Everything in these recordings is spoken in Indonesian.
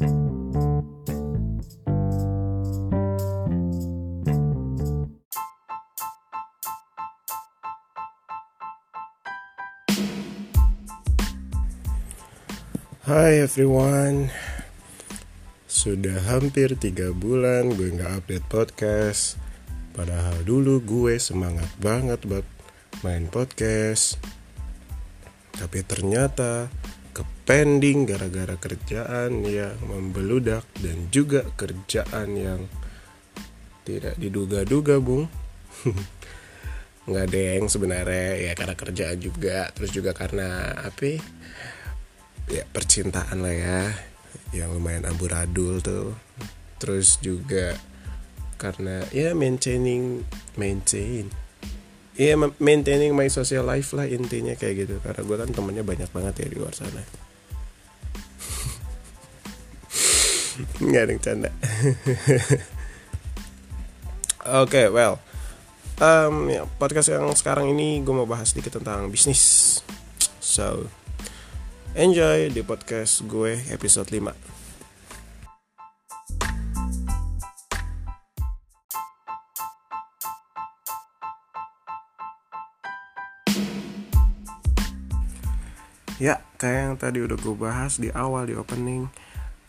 Hai everyone. Sudah hampir 3 bulan gue gak update podcast. Padahal dulu gue semangat banget buat main podcast. Tapi ternyata kepending gara-gara kerjaan yang membeludak Dan juga kerjaan yang tidak diduga-duga bung. Nggak deng sebenarnya ya karena kerjaan juga terus juga karena apa? Ya percintaan lah ya yang lumayan amburadul tuh. Terus juga karena ya maintaining maintain ya maintaining my social life lah intinya kayak gitu. Karena gue kan temennya banyak banget ya di luar sana. Nggak ada yang canda. Oke okay, well um, ya, podcast yang sekarang ini gue mau bahas sedikit tentang bisnis. So Enjoy di podcast gue episode 5 Ya, kayak yang tadi udah gue bahas di awal di opening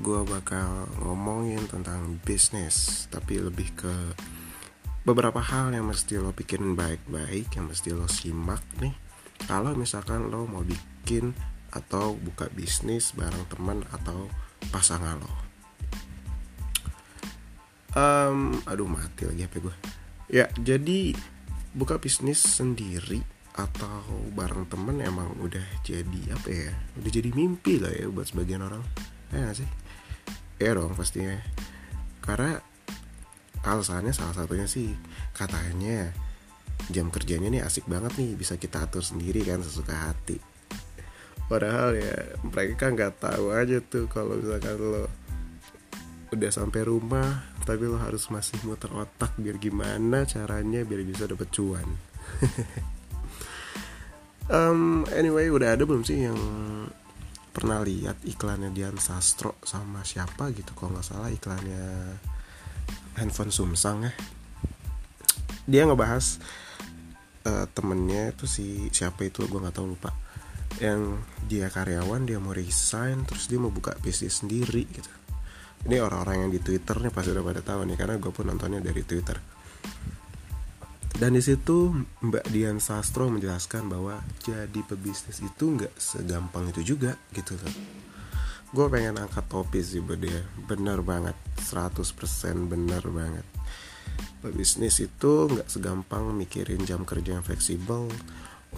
Gue bakal ngomongin tentang bisnis Tapi lebih ke beberapa hal yang mesti lo pikirin baik-baik Yang mesti lo simak nih Kalau misalkan lo mau bikin atau buka bisnis bareng teman atau pasangan lo. Um, aduh mati lagi HP gue. Ya jadi buka bisnis sendiri atau bareng temen emang udah jadi apa ya? Udah jadi mimpi lah ya buat sebagian orang. Ya gak sih? Ya dong pastinya. Karena alasannya salah satunya sih katanya jam kerjanya nih asik banget nih bisa kita atur sendiri kan sesuka hati padahal ya mereka nggak tahu aja tuh kalau misalkan lo udah sampai rumah tapi lo harus masih muter otak biar gimana caranya biar bisa dapet cuan um, anyway udah ada belum sih yang pernah lihat iklannya Dian Sastro sama siapa gitu? Kalau nggak salah iklannya handphone Sumsang ya. Dia ngebahas uh, temennya itu si siapa itu? Gue nggak tahu lupa. Yang dia karyawan dia mau resign terus dia mau buka bisnis sendiri gitu. Ini orang-orang yang di Twitter nih pasti udah pada tahu nih karena gue pun nontonnya dari Twitter dan di situ Mbak Dian Sastro menjelaskan bahwa jadi pebisnis itu nggak segampang itu juga gitu loh. Gue pengen angkat topi sih dia bener banget 100% bener banget. Pebisnis itu nggak segampang mikirin jam kerja yang fleksibel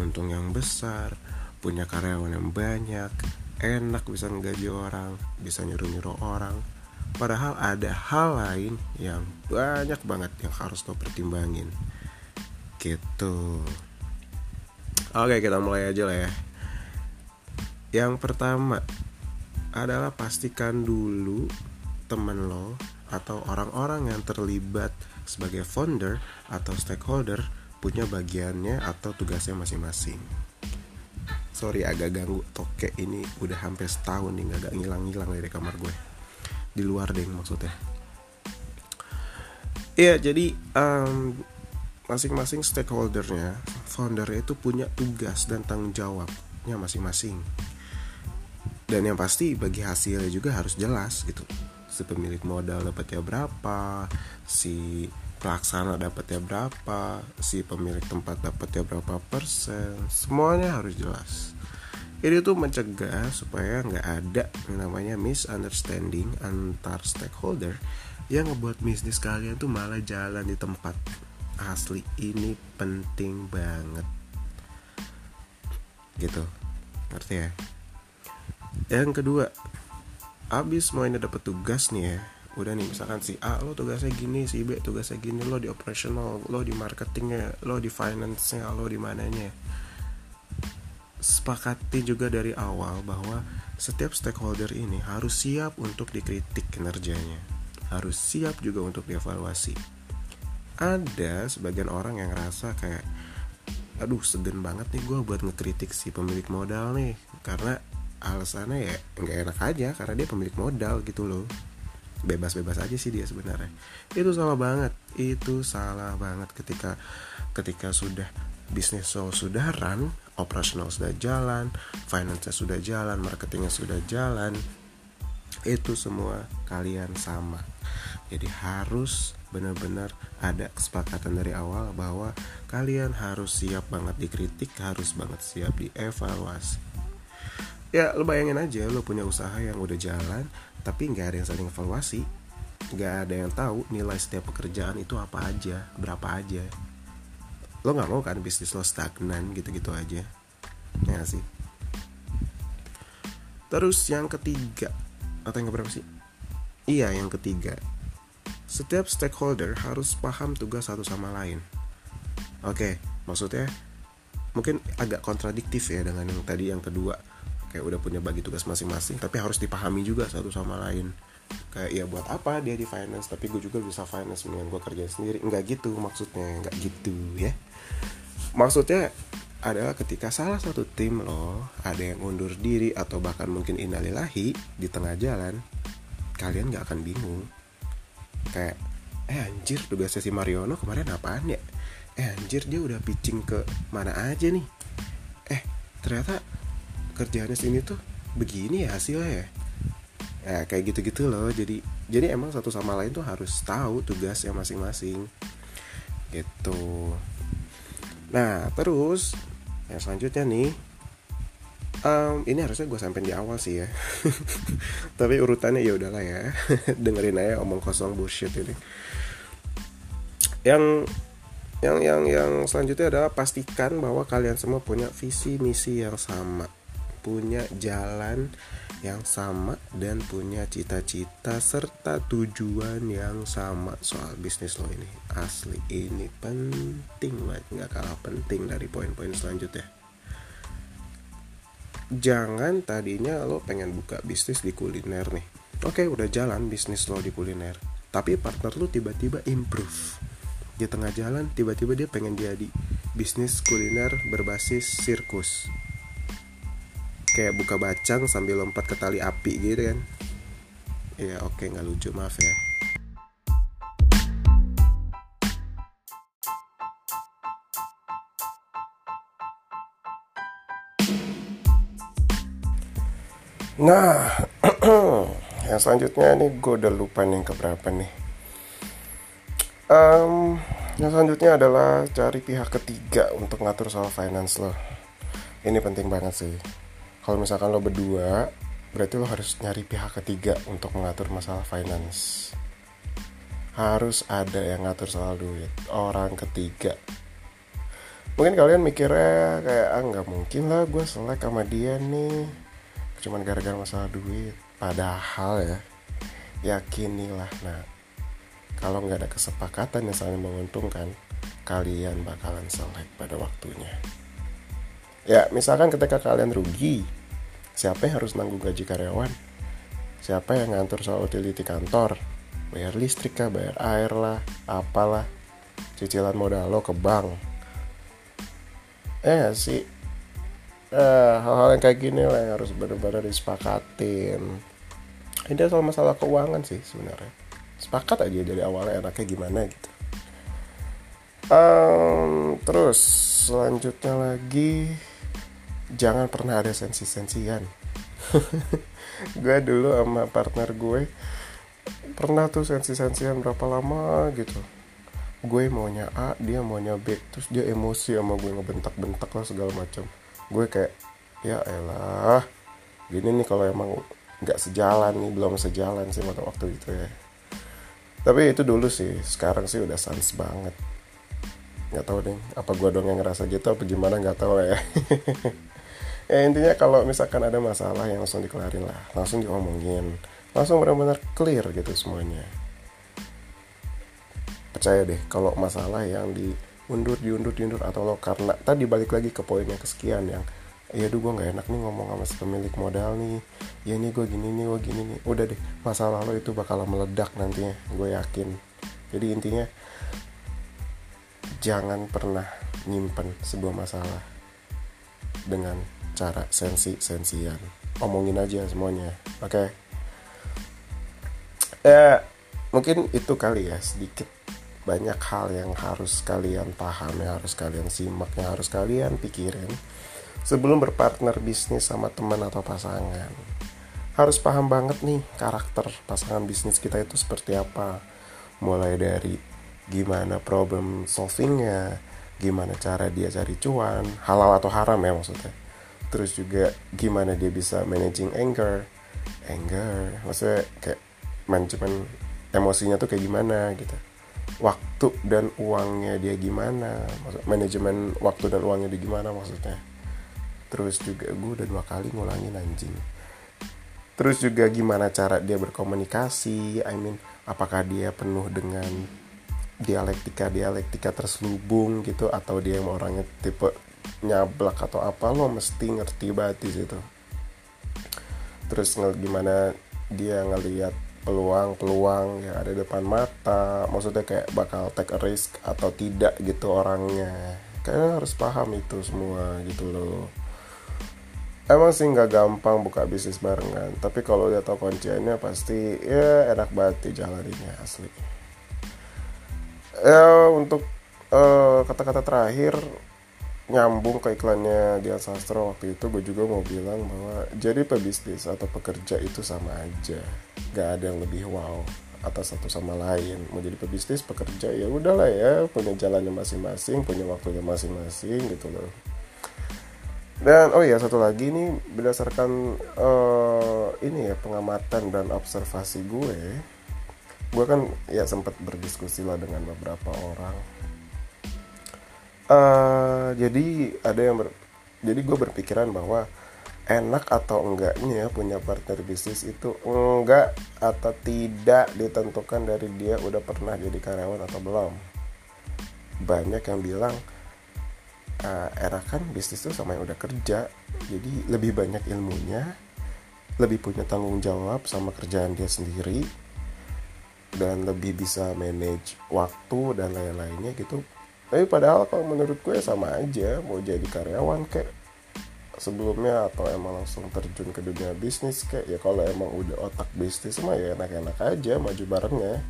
untung yang besar punya karyawan yang banyak enak bisa ngegaji orang bisa nyuruh-nyuruh orang. Padahal ada hal lain yang banyak banget yang harus lo pertimbangin gitu. Oke kita mulai aja lah ya. Yang pertama adalah pastikan dulu temen lo atau orang-orang yang terlibat sebagai founder atau stakeholder punya bagiannya atau tugasnya masing-masing. Sorry agak ganggu toke ini udah hampir setahun nih agak ngilang-ngilang dari kamar gue. Di luar deh maksudnya. Iya jadi um, masing-masing stakeholdernya foundernya itu punya tugas dan tanggung jawabnya masing-masing. Dan yang pasti bagi hasilnya juga harus jelas gitu. Si pemilik modal dapatnya berapa si pelaksana dapatnya berapa, si pemilik tempat dapatnya berapa persen, semuanya harus jelas. Ini tuh mencegah supaya nggak ada yang namanya misunderstanding antar stakeholder yang ngebuat bisnis kalian tuh malah jalan di tempat asli. Ini penting banget. Gitu. Ngerti ya? Yang kedua, abis mau ini dapat tugas nih ya, udah nih misalkan si A lo tugasnya gini si B tugasnya gini lo di operational lo di marketingnya lo di finance nya lo di mananya sepakati juga dari awal bahwa setiap stakeholder ini harus siap untuk dikritik kinerjanya harus siap juga untuk dievaluasi ada sebagian orang yang ngerasa kayak aduh segen banget nih gue buat ngekritik si pemilik modal nih. Karena alasannya ya nggak enak aja karena dia pemilik modal gitu loh. Bebas-bebas aja sih dia sebenarnya. Itu salah banget itu salah banget ketika ketika sudah bisnis so sudah run operasional sudah jalan finance sudah jalan marketingnya sudah jalan itu semua kalian sama. Jadi harus benar-benar ada kesepakatan dari awal bahwa kalian harus siap banget dikritik harus banget siap dievaluasi. Ya lo bayangin aja lo punya usaha yang udah jalan tapi nggak ada yang saling evaluasi. Nggak ada yang tahu nilai setiap pekerjaan itu apa aja berapa aja. Lo nggak mau kan bisnis lo stagnan gitu-gitu aja? Ya sih? Terus yang ketiga atau yang keberapa sih? Iya yang ketiga setiap stakeholder harus paham tugas satu sama lain. Oke, maksudnya mungkin agak kontradiktif ya dengan yang tadi yang kedua. Kayak udah punya bagi tugas masing-masing, tapi harus dipahami juga satu sama lain. Kayak ya buat apa dia di finance, tapi gue juga bisa finance dengan gue kerja sendiri. Enggak gitu maksudnya, enggak gitu ya. Maksudnya adalah ketika salah satu tim lo ada yang undur diri atau bahkan mungkin inalilahi di tengah jalan, kalian nggak akan bingung kayak eh anjir tugasnya si Mariono kemarin apaan ya? Eh anjir dia udah pitching ke mana aja nih? Eh ternyata kerjaannya sini tuh begini ya hasilnya ya? Ya kayak gitu-gitu loh. Jadi jadi emang satu sama lain tuh harus tahu tugasnya masing-masing. Gitu. Nah terus yang selanjutnya nih um, ini harusnya gue sampein di awal sih ya. Tapi urutannya ya udahlah ya. Dengerin aja omong kosong bullshit ini. Yang yang yang yang selanjutnya adalah pastikan bahwa kalian semua punya visi misi yang sama. Punya jalan yang sama dan punya cita-cita serta tujuan yang sama. Soal bisnis lo ini. Asli ini penting banget. Nggak kalah penting dari poin-poin selanjutnya jangan tadinya lo pengen buka bisnis di kuliner nih. Oke udah jalan bisnis lo di kuliner. Tapi partner lo tiba-tiba improve. Di tengah jalan tiba-tiba dia pengen jadi bisnis kuliner berbasis sirkus. Kayak buka bacang sambil lompat ke tali api gitu kan. Ya oke nggak lucu maaf ya Nah, yang selanjutnya ini gue udah lupa nih keberapa nih. Um, yang selanjutnya adalah cari pihak ketiga untuk ngatur soal finance lo. Ini penting banget sih. Kalau misalkan lo berdua, berarti lo harus nyari pihak ketiga untuk mengatur masalah finance. Harus ada yang ngatur soal duit. Orang ketiga. Mungkin kalian mikirnya kayak ah nggak mungkin lah gue selek sama dia nih cuman gara-gara masalah duit padahal ya yakinilah nah kalau nggak ada kesepakatan yang saling menguntungkan kalian bakalan selek pada waktunya. Ya misalkan ketika kalian rugi siapa yang harus nanggung gaji karyawan? Siapa yang ngatur soal utility kantor? Bayar listrik kah bayar air lah apalah. Cicilan modal lo ke bank. Eh sih? hal eh, hal-hal yang kayak gini lah yang harus benar-benar disepakatin. Ini soal masalah keuangan sih sebenarnya. Sepakat aja dari awalnya enaknya gimana gitu. Um, terus selanjutnya lagi jangan pernah ada sensi-sensian. Gue dulu sama partner gue pernah tuh sensi-sensian berapa lama gitu. Gue maunya A dia maunya B terus dia emosi sama gue ngebentak-bentak lah segala macam gue kayak ya elah gini nih kalau emang nggak sejalan nih belum sejalan sih waktu waktu itu ya. Tapi itu dulu sih sekarang sih udah sans banget. Nggak tahu deh apa gue dong yang ngerasa gitu apa gimana nggak tahu ya. Ya intinya kalau misalkan ada masalah yang langsung dikelarin lah langsung diomongin langsung benar-benar clear gitu semuanya. Percaya deh kalau masalah yang di undur diundur diundur atau lo karena tadi balik lagi ke poin yang kesekian yang ya aduh gue nggak enak nih ngomong sama si pemilik modal nih. Ya ini gue gini nih gue gini nih. Udah deh masalah lo itu bakal meledak nantinya gue yakin. Jadi intinya jangan pernah nyimpen sebuah masalah dengan cara sensi sensian omongin aja semuanya oke? Okay? ya mungkin itu kali ya sedikit banyak hal yang harus kalian paham yang harus kalian simak yang harus kalian pikirin sebelum berpartner bisnis sama teman atau pasangan. Harus paham banget nih karakter pasangan bisnis kita itu seperti apa. Mulai dari gimana problem solvingnya gimana cara dia cari cuan halal atau haram ya maksudnya. Terus juga gimana dia bisa managing anger. Anger maksudnya kayak manajemen emosinya tuh kayak gimana gitu waktu dan uangnya dia gimana? Maksud manajemen waktu dan uangnya dia gimana maksudnya? Terus juga gue udah dua kali ngulangin anjing. Terus juga gimana cara dia berkomunikasi? I mean apakah dia penuh dengan dialektika dialektika terselubung gitu? Atau dia yang orangnya tipe nyablak atau apa? Lo mesti ngerti banget di situ. Terus gimana dia ngelihat peluang-peluang yang ada depan mata. Maksudnya kayak bakal take a risk atau tidak gitu orangnya. Kayaknya harus paham itu semua gitu loh. Emang sih nggak gampang buka bisnis barengan tapi kalau udah tau kunciannya pasti ya enak banget dijalaninnya asli. Ya untuk kata eh, kata-kata terakhir nyambung ke iklannya Dian Sastro waktu itu gue juga mau bilang bahwa jadi pebisnis atau pekerja itu sama aja. Gak ada yang lebih wow atas satu sama lain. Mau jadi pebisnis pekerja ya udahlah ya punya jalannya masing-masing punya waktunya masing-masing gitu loh. Dan oh iya satu lagi nih berdasarkan uh, ini ya pengamatan dan observasi gue gue kan ya sempat berdiskusi lah dengan beberapa orang uh, jadi ada yang ber, jadi gue berpikiran bahwa enak atau enggaknya punya partner bisnis itu enggak atau tidak ditentukan dari dia udah pernah jadi karyawan atau belum. Banyak yang bilang uh, enak kan bisnis tuh sama yang udah kerja jadi lebih banyak ilmunya lebih punya tanggung jawab sama kerjaan dia sendiri dan lebih bisa manage waktu dan lain-lainnya gitu tapi padahal kalau menurut gue sama aja mau jadi karyawan kayak sebelumnya atau emang langsung terjun ke dunia bisnis kayak ya kalau emang udah otak bisnis mah ya enak-enak aja maju barengnya.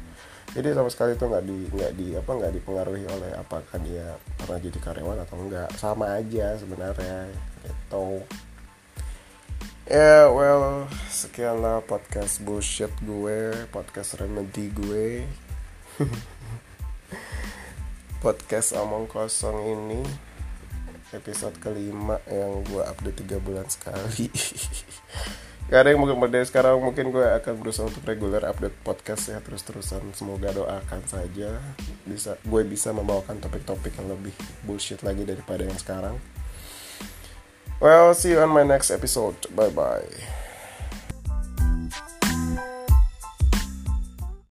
Jadi sama sekali itu nggak di nggak di apa nggak dipengaruhi oleh apakah dia pernah jadi karyawan atau enggak sama aja sebenarnya gitu. Ya, yeah, well, sekianlah podcast bullshit gue, podcast remedy gue. podcast omong kosong ini episode kelima yang gue update tiga bulan sekali. Ada yang mungkin pada sekarang mungkin gue akan berusaha untuk reguler update podcast ya terus-terusan. Semoga doakan saja bisa gue bisa membawakan topik-topik yang lebih bullshit lagi daripada yang sekarang. Well, see you on my next episode. Bye bye.